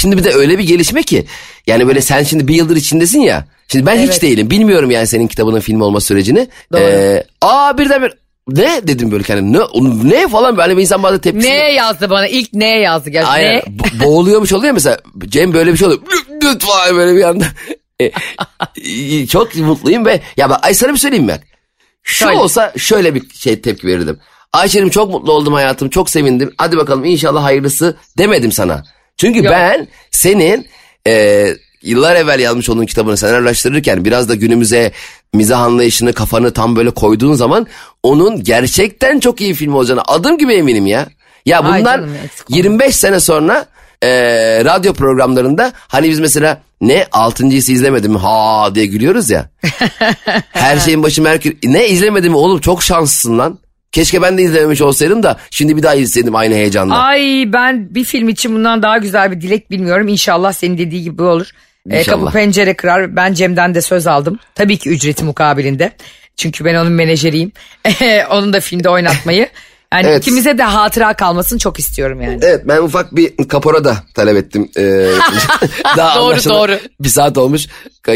[SPEAKER 3] Şimdi bir de öyle bir gelişme ki. Yani böyle sen şimdi bir yıldır içindesin ya. Şimdi ben evet. hiç değilim. Bilmiyorum yani senin kitabının film olma sürecini. Doğru. Ee, aa birden bir ne dedim böyle kendim ne ne falan böyle bir insan bazen tepkisi.
[SPEAKER 2] Ne yazdı bana ilk ne yazdı gerçekten. Aynen ne?
[SPEAKER 3] Bo- boğuluyormuş oluyor mesela Cem böyle bir şey oluyor. Lütfen böyle bir anda. E, çok mutluyum ve ya bak ay sana bir söyleyeyim mi? Şu şöyle. olsa şöyle bir şey tepki verirdim. Ayşe'cim çok mutlu oldum hayatım çok sevindim. Hadi bakalım inşallah hayırlısı demedim sana. Çünkü Yok. ben senin e, yıllar evvel yazmış olduğun kitabını senaryolaştırırken biraz da günümüze mizah anlayışını kafanı tam böyle koyduğun zaman onun gerçekten çok iyi film olacağına adım gibi eminim ya. Ya bundan canım, 25 sene sonra e, radyo programlarında hani biz mesela ne altıncıyı izlemedim ha diye gülüyoruz ya. Her şeyin başı Merkür ne izlemedim oğlum çok şanslısın lan. Keşke ben de izlememiş olsaydım da şimdi bir daha izleseydim aynı heyecanla.
[SPEAKER 2] Ay ben bir film için bundan daha güzel bir dilek bilmiyorum. İnşallah senin dediği gibi olur. E, kapı pencere kırar. Ben Cem'den de söz aldım. Tabii ki ücreti mukabilinde. Çünkü ben onun menajeriyim. onun da filmde oynatmayı. Yani evet. ikimize de hatıra kalmasını çok istiyorum yani.
[SPEAKER 3] Evet ben ufak bir kapora da talep ettim. Ee,
[SPEAKER 2] daha doğru doğru.
[SPEAKER 3] Bir saat olmuş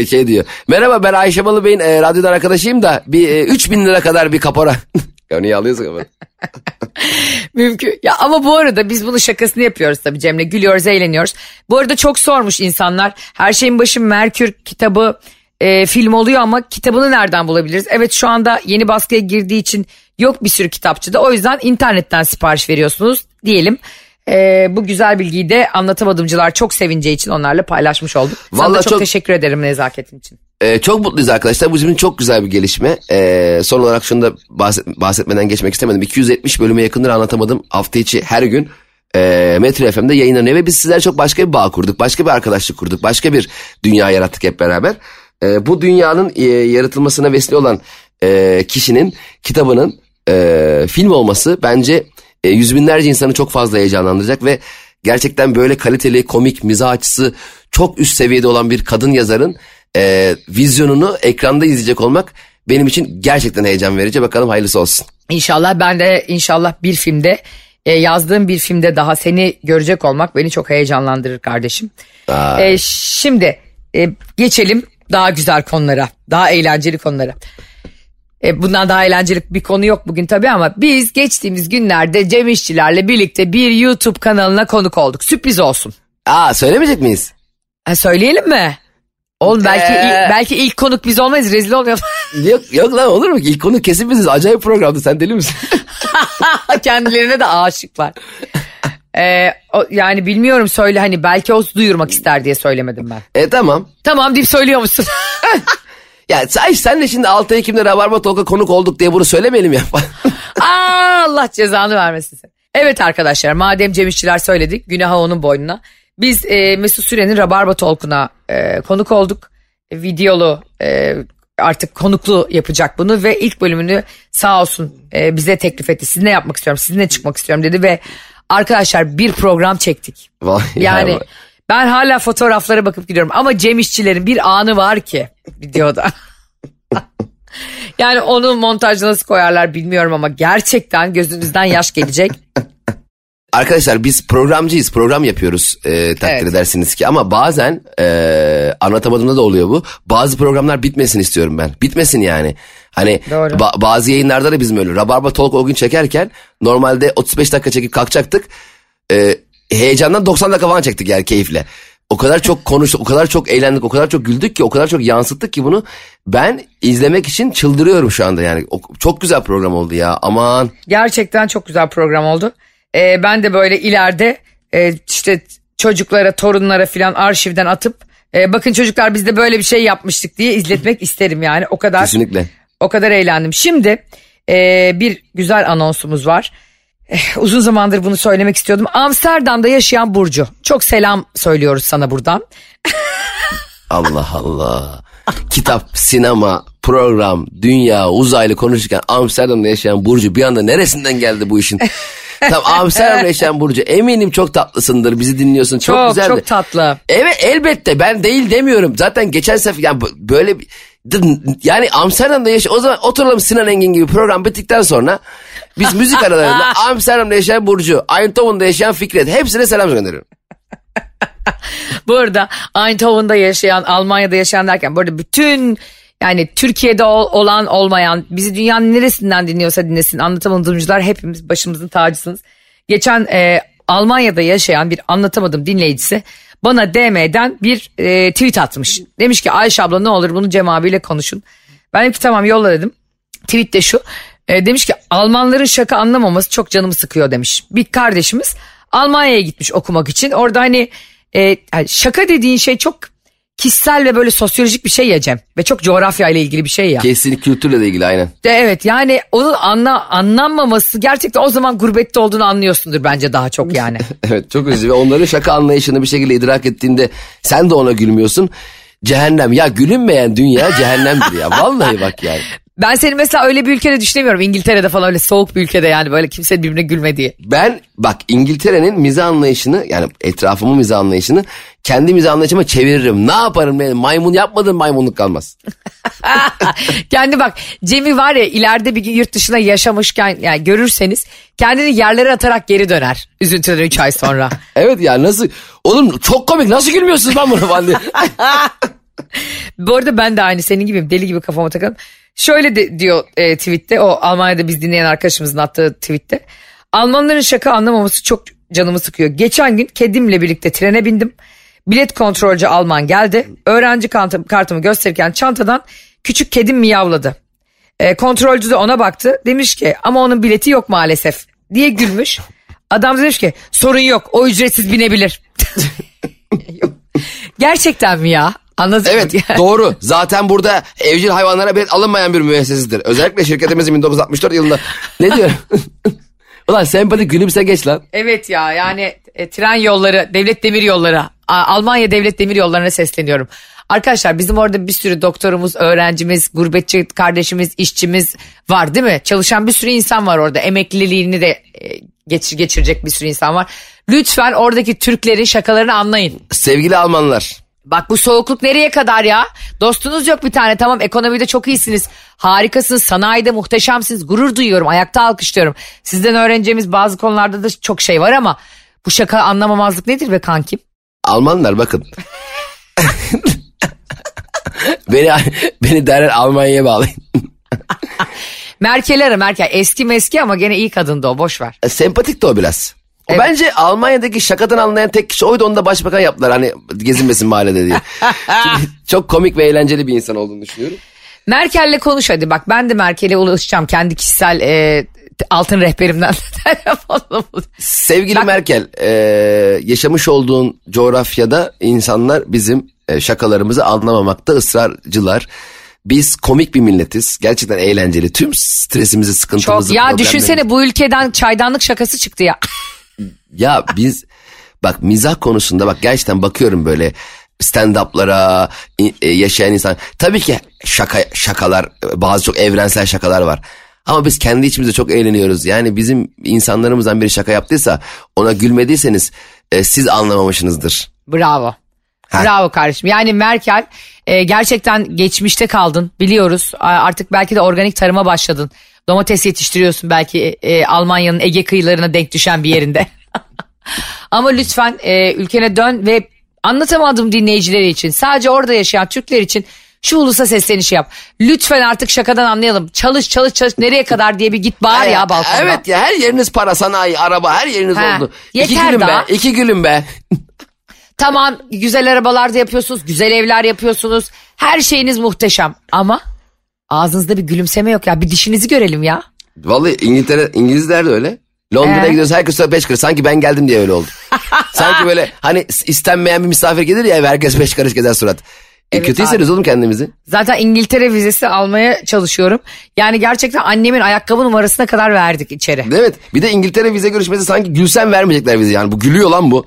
[SPEAKER 3] şey diyor. Merhaba ben Ayşe Balıbey'in e, radyodan arkadaşıyım da bir e, 3000 lira kadar bir kapora. ya niye alıyorsun ama?
[SPEAKER 2] Mümkün. Ya ama bu arada biz bunu şakasını yapıyoruz tabii Cem'le. Gülüyoruz, eğleniyoruz. Bu arada çok sormuş insanlar. Her şeyin başı Merkür kitabı e, film oluyor ama kitabını nereden bulabiliriz? Evet şu anda yeni baskıya girdiği için yok bir sürü kitapçıda. O yüzden internetten sipariş veriyorsunuz diyelim. E, bu güzel bilgiyi de anlatamadımcılar çok sevineceği için onlarla paylaşmış olduk. Vallahi Sana da çok, çok teşekkür ederim nezaketin için.
[SPEAKER 3] Ee, çok mutluyuz arkadaşlar. Bu bizim çok güzel bir gelişme. Ee, son olarak şunu da bahset, bahsetmeden geçmek istemedim. 270 bölüme yakındır anlatamadım. Hafta içi her gün e, Metro FM'de yayınlanıyor ve biz sizler çok başka bir bağ kurduk. Başka bir arkadaşlık kurduk. Başka bir dünya yarattık hep beraber. E, bu dünyanın e, yaratılmasına vesile olan e, kişinin kitabının e, film olması bence e, yüz binlerce insanı çok fazla heyecanlandıracak ve gerçekten böyle kaliteli, komik, mizah açısı çok üst seviyede olan bir kadın yazarın e, vizyonunu ekranda izleyecek olmak benim için gerçekten heyecan verici. Bakalım hayırlısı olsun.
[SPEAKER 2] İnşallah ben de inşallah bir filmde e, yazdığım bir filmde daha seni görecek olmak beni çok heyecanlandırır kardeşim. E, şimdi e, geçelim daha güzel konulara, daha eğlenceli konulara. E, bundan daha eğlenceli bir konu yok bugün tabii ama biz geçtiğimiz günlerde Cem İşçilerle birlikte bir YouTube kanalına konuk olduk. Sürpriz olsun.
[SPEAKER 3] Aa söylemeyecek miyiz?
[SPEAKER 2] Ha, söyleyelim mi? Oğlum belki ee... ilk, belki ilk konuk biz olmayız rezil olmayalım.
[SPEAKER 3] yok, yok lan olur mu? İlk konuk kesin biziz. Acayip programdı sen deli misin?
[SPEAKER 2] Kendilerine de aşıklar. Ee, o, yani bilmiyorum söyle hani belki o duyurmak ister diye söylemedim ben.
[SPEAKER 3] E tamam.
[SPEAKER 2] Tamam deyip söylüyor musun?
[SPEAKER 3] ya sen, sen de şimdi 6 Ekim'de Rabarba Talk'a konuk olduk diye bunu söylemeyelim ya.
[SPEAKER 2] Aa, Allah cezanı vermesin sen. Evet arkadaşlar madem Cem İşçiler söyledik günahı onun boynuna. Biz e, Mesut Süren'in Rabarba Talk'una e, konuk olduk. E, videolu e, artık konuklu yapacak bunu ve ilk bölümünü sağ olsun e, bize teklif etti. Sizinle yapmak istiyorum, sizinle çıkmak istiyorum dedi ve arkadaşlar bir program çektik. yani ben hala fotoğraflara bakıp gidiyorum ama Cem İşçilerin bir anı var ki videoda. yani onu montajda nasıl koyarlar bilmiyorum ama gerçekten gözünüzden yaş gelecek.
[SPEAKER 3] Arkadaşlar biz programcıyız program yapıyoruz e, takdir evet. edersiniz ki ama bazen e, anlatamadığımda da oluyor bu. Bazı programlar bitmesin istiyorum ben bitmesin yani. Hani ba- bazı yayınlarda da bizim öyle Rabarba Talk o gün çekerken normalde 35 dakika çekip kalkacaktık. E, heyecandan 90 dakika falan çektik yani keyifle. O kadar çok konuştuk, o kadar çok eğlendik, o kadar çok güldük ki, o kadar çok yansıttık ki bunu. Ben izlemek için çıldırıyorum şu anda yani. O, çok güzel program oldu ya aman.
[SPEAKER 2] Gerçekten çok güzel program oldu. Ee, ben de böyle ileride e, işte çocuklara, torunlara filan arşivden atıp e, bakın çocuklar biz de böyle bir şey yapmıştık diye izletmek isterim yani. O kadar
[SPEAKER 3] Kesinlikle.
[SPEAKER 2] o kadar eğlendim. Şimdi e, bir güzel anonsumuz var. Eh, uzun zamandır bunu söylemek istiyordum. Amsterdam'da yaşayan Burcu. Çok selam söylüyoruz sana buradan.
[SPEAKER 3] Allah Allah. Kitap, sinema, program, dünya, uzaylı konuşurken Amsterdam'da yaşayan Burcu bir anda neresinden geldi bu işin? Tam Amsterdam'da yaşayan Burcu eminim çok tatlısındır bizi dinliyorsun çok,
[SPEAKER 2] Çok
[SPEAKER 3] güzeldi.
[SPEAKER 2] çok tatlı.
[SPEAKER 3] Evet elbette ben değil demiyorum. Zaten geçen sefer yani böyle bir- yani Amsterdam'da yaşa o zaman oturalım Sinan Engin gibi program bittikten sonra biz müzik aralarında Amsterdam'da yaşayan Burcu, Eindhoven'da yaşayan Fikret hepsine selam gönderiyorum.
[SPEAKER 2] Bu arada Eindhoven'da yaşayan, Almanya'da yaşayan derken burada bütün yani Türkiye'de ol- olan olmayan bizi dünyanın neresinden dinliyorsa dinlesin anlatamadım dinleyiciler hepimiz başımızın tacısınız. Geçen e, Almanya'da yaşayan bir anlatamadım dinleyicisi bana DM'den bir e, tweet atmış. Demiş ki Ayşe abla ne olur bunu Cem abiyle konuşun. Ben dedim ki tamam yolla dedim. Tweet de şu. E, demiş ki Almanların şaka anlamaması çok canımı sıkıyor demiş. Bir kardeşimiz Almanya'ya gitmiş okumak için. Orada hani e, şaka dediğin şey çok kişisel ve böyle sosyolojik bir şey ya Cem. Ve çok coğrafya ile ilgili bir şey ya.
[SPEAKER 3] Kesinlikle kültürle de ilgili aynen.
[SPEAKER 2] De evet yani onun anla, anlanmaması gerçekten o zaman gurbette olduğunu anlıyorsundur bence daha çok yani.
[SPEAKER 3] Evet çok üzücü ve onların şaka anlayışını bir şekilde idrak ettiğinde sen de ona gülmüyorsun. Cehennem ya gülünmeyen dünya cehennemdir ya vallahi bak yani.
[SPEAKER 2] Ben seni mesela öyle bir ülkede düşünemiyorum. İngiltere'de falan öyle soğuk bir ülkede yani böyle kimse birbirine gülmediği.
[SPEAKER 3] Ben bak İngiltere'nin mizah anlayışını yani etrafımın mizah anlayışını kendi mizah anlayışıma çeviririm. Ne yaparım ben maymun yapmadığım maymunluk kalmaz.
[SPEAKER 2] Kendi bak Cem'i var ya ileride bir gün yurt dışına yaşamışken yani görürseniz kendini yerlere atarak geri döner. Üzüntüden 3 ay sonra.
[SPEAKER 3] Evet ya nasıl oğlum çok komik nasıl gülmüyorsunuz lan bunu falan diye.
[SPEAKER 2] Bu arada ben de aynı senin gibiyim deli gibi kafama takalım. Şöyle de diyor e, tweette o Almanya'da biz dinleyen arkadaşımızın attığı tweette. Almanların şaka anlamaması çok canımı sıkıyor. Geçen gün kedimle birlikte trene bindim. Bilet kontrolcü Alman geldi. Öğrenci kartım, kartımı gösterirken çantadan küçük kedim miyavladı. E, kontrolcü de ona baktı. Demiş ki ama onun bileti yok maalesef diye gülmüş. Adam demiş ki sorun yok o ücretsiz binebilir. Gerçekten mi ya? Anladın
[SPEAKER 3] Evet
[SPEAKER 2] mı?
[SPEAKER 3] doğru. Zaten burada evcil hayvanlara bilet alınmayan bir müessesidir. Özellikle şirketimizin 1964 yılında. Ne diyor? Ulan sempatik gülümse geç lan.
[SPEAKER 2] Evet ya yani e, tren yolları, devlet demir yolları, A- Almanya devlet demir yollarına sesleniyorum. Arkadaşlar bizim orada bir sürü doktorumuz, öğrencimiz, gurbetçi kardeşimiz, işçimiz var değil mi? Çalışan bir sürü insan var orada. Emekliliğini de e, geçir, geçirecek bir sürü insan var. Lütfen oradaki Türklerin şakalarını anlayın.
[SPEAKER 3] Sevgili Almanlar.
[SPEAKER 2] Bak bu soğukluk nereye kadar ya? Dostunuz yok bir tane tamam ekonomide çok iyisiniz. Harikasınız sanayide muhteşemsiniz. Gurur duyuyorum ayakta alkışlıyorum. Sizden öğreneceğimiz bazı konularda da çok şey var ama bu şaka anlamamazlık nedir be kankim?
[SPEAKER 3] Almanlar bakın. beni beni derler Almanya'ya bağlayın.
[SPEAKER 2] Merkel ara Merkel eski meski ama gene iyi kadındı o boş ver.
[SPEAKER 3] Sempatik de o biraz.
[SPEAKER 2] Evet.
[SPEAKER 3] bence Almanya'daki şakadan anlayan tek kişi oydu onu da başbakan yaptılar hani gezinmesin mahallede diye. Çok komik ve eğlenceli bir insan olduğunu düşünüyorum.
[SPEAKER 2] Merkel'le konuş hadi bak ben de Merkel'e ulaşacağım kendi kişisel e, altın rehberimden telefonla
[SPEAKER 3] Sevgili
[SPEAKER 2] Bak-
[SPEAKER 3] Merkel, e, yaşamış olduğun coğrafyada insanlar bizim e, şakalarımızı anlamamakta ısrarcılar. Biz komik bir milletiz. Gerçekten eğlenceli. Tüm stresimizi, sıkıntımızı,
[SPEAKER 2] Çok ya düşünsene bu ülkeden çaydanlık şakası çıktı ya.
[SPEAKER 3] Ya biz bak mizah konusunda bak gerçekten bakıyorum böyle stand-up'lara e, yaşayan insan. Tabii ki şaka şakalar bazı çok evrensel şakalar var. Ama biz kendi içimizde çok eğleniyoruz. Yani bizim insanlarımızdan biri şaka yaptıysa ona gülmediyseniz e, siz anlamamışsınızdır.
[SPEAKER 2] Bravo.
[SPEAKER 3] Ha.
[SPEAKER 2] Bravo kardeşim. Yani Merkel e, gerçekten geçmişte kaldın biliyoruz. Artık belki de organik tarıma başladın. Domates yetiştiriyorsun belki e, Almanya'nın Ege kıyılarına denk düşen bir yerinde. Ama lütfen e, ülkene dön ve anlatamadım dinleyicileri için sadece orada yaşayan Türkler için şu ulusa seslenişi yap. Lütfen artık şakadan anlayalım. Çalış çalış çalış nereye kadar diye bir git bağır ya balkonda.
[SPEAKER 3] Evet ya her yeriniz para, sanayi, araba her yeriniz
[SPEAKER 2] Ha,
[SPEAKER 3] oldu. iki
[SPEAKER 2] yeter
[SPEAKER 3] gülüm
[SPEAKER 2] daha.
[SPEAKER 3] be, iki gülüm be.
[SPEAKER 2] Tamam güzel arabalar da yapıyorsunuz, güzel evler yapıyorsunuz. Her şeyiniz muhteşem ama ağzınızda bir gülümseme yok ya. Bir dişinizi görelim ya.
[SPEAKER 3] Vallahi İngiltere, İngilizler de öyle. Londra'ya
[SPEAKER 2] Ee?
[SPEAKER 3] gidiyoruz herkes sonra beş karış. Sanki ben geldim diye öyle oldu. Sanki böyle hani istenmeyen bir misafir gelir ya eve herkes beş karış gezer surat. E,
[SPEAKER 2] Evet
[SPEAKER 3] kötü
[SPEAKER 2] abi.
[SPEAKER 3] hissediyoruz oğlum kendimizi.
[SPEAKER 2] Zaten İngiltere vizesi almaya çalışıyorum. Yani gerçekten annemin ayakkabı numarasına kadar verdik içeri.
[SPEAKER 3] Evet bir de İngiltere vize görüşmesi sanki gülsen vermeyecekler vize yani bu gülüyor lan bu.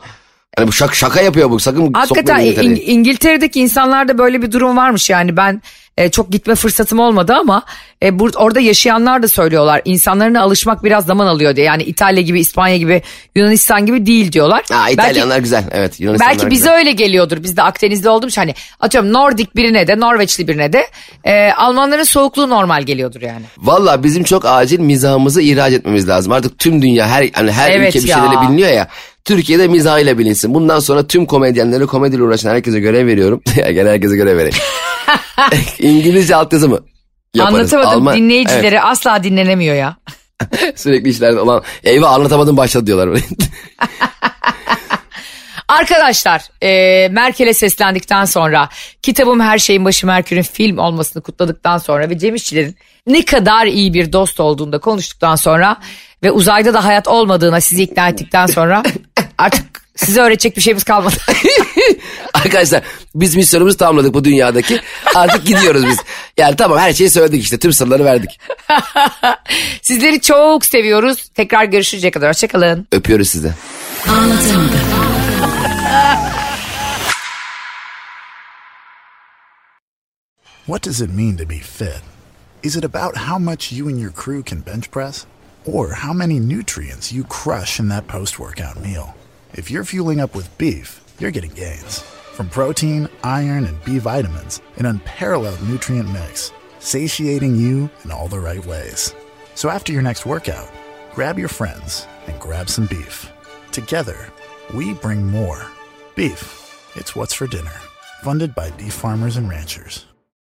[SPEAKER 3] Yani bu şaka, şaka yapıyor bu sakın
[SPEAKER 2] Hakikaten
[SPEAKER 3] İngiltere'ye.
[SPEAKER 2] İng- İngiltere'deki insanlarda böyle bir durum varmış yani ben e, çok gitme fırsatım olmadı ama e, bur- orada yaşayanlar da söylüyorlar insanlarına alışmak biraz zaman alıyor diye yani İtalya gibi İspanya gibi Yunanistan gibi değil diyorlar.
[SPEAKER 3] Aa, İtalyanlar
[SPEAKER 2] belki,
[SPEAKER 3] güzel evet Yunanistanlar
[SPEAKER 2] belki bize
[SPEAKER 3] güzel.
[SPEAKER 2] öyle geliyordur biz de Akdeniz'de olduğumuz için hani atıyorum Nordik birine de Norveçli birine de e, Almanların soğukluğu normal geliyordur yani.
[SPEAKER 3] Valla bizim çok acil mizahımızı ihraç etmemiz lazım. Artık tüm dünya her hani her
[SPEAKER 2] Evet
[SPEAKER 3] ülke bir
[SPEAKER 2] ya.
[SPEAKER 3] şeylerle biliniyor ya. Türkiye'de mizahıyla bilinsin. Bundan sonra tüm komedyenleri komediyle uğraşan herkese görev veriyorum. Ya Gene herkese görev vereyim. İngilizce altyazı mı? Yaparız.
[SPEAKER 2] Anlatamadım
[SPEAKER 3] Alman-
[SPEAKER 2] dinleyicileri asla dinlenemiyor ya.
[SPEAKER 3] Evet, sürekli işlerde olan eyvah anlatamadım başladı diyorlar.
[SPEAKER 2] Arkadaşlar e, Merkel'e seslendikten sonra kitabım Her Şeyin Başı Merkür'ün film olmasını kutladıktan sonra ve Cem İşçilerin ne kadar iyi bir dost olduğunda konuştuktan sonra ve uzayda da hayat olmadığına sizi ikna ettikten sonra artık size öğretecek bir şeyimiz kalmadı.
[SPEAKER 3] Arkadaşlar biz misyonumuzu tamamladık bu dünyadaki. Artık gidiyoruz biz. Yani tamam her şeyi söyledik işte tüm sırları verdik.
[SPEAKER 2] Sizleri çok seviyoruz. Tekrar görüşünceye kadar hoşçakalın.
[SPEAKER 3] Öpüyoruz sizi.
[SPEAKER 4] What does it mean to be fit? Is it about how much you and your crew can bench press? Or how many nutrients you crush in that post workout meal? If you're fueling up with beef, you're getting gains. From protein, iron, and B vitamins, an unparalleled nutrient mix, satiating you in all the right ways. So after your next workout, grab your friends and grab some beef. Together, we bring more. Beef, it's what's for dinner. Funded by beef farmers and ranchers.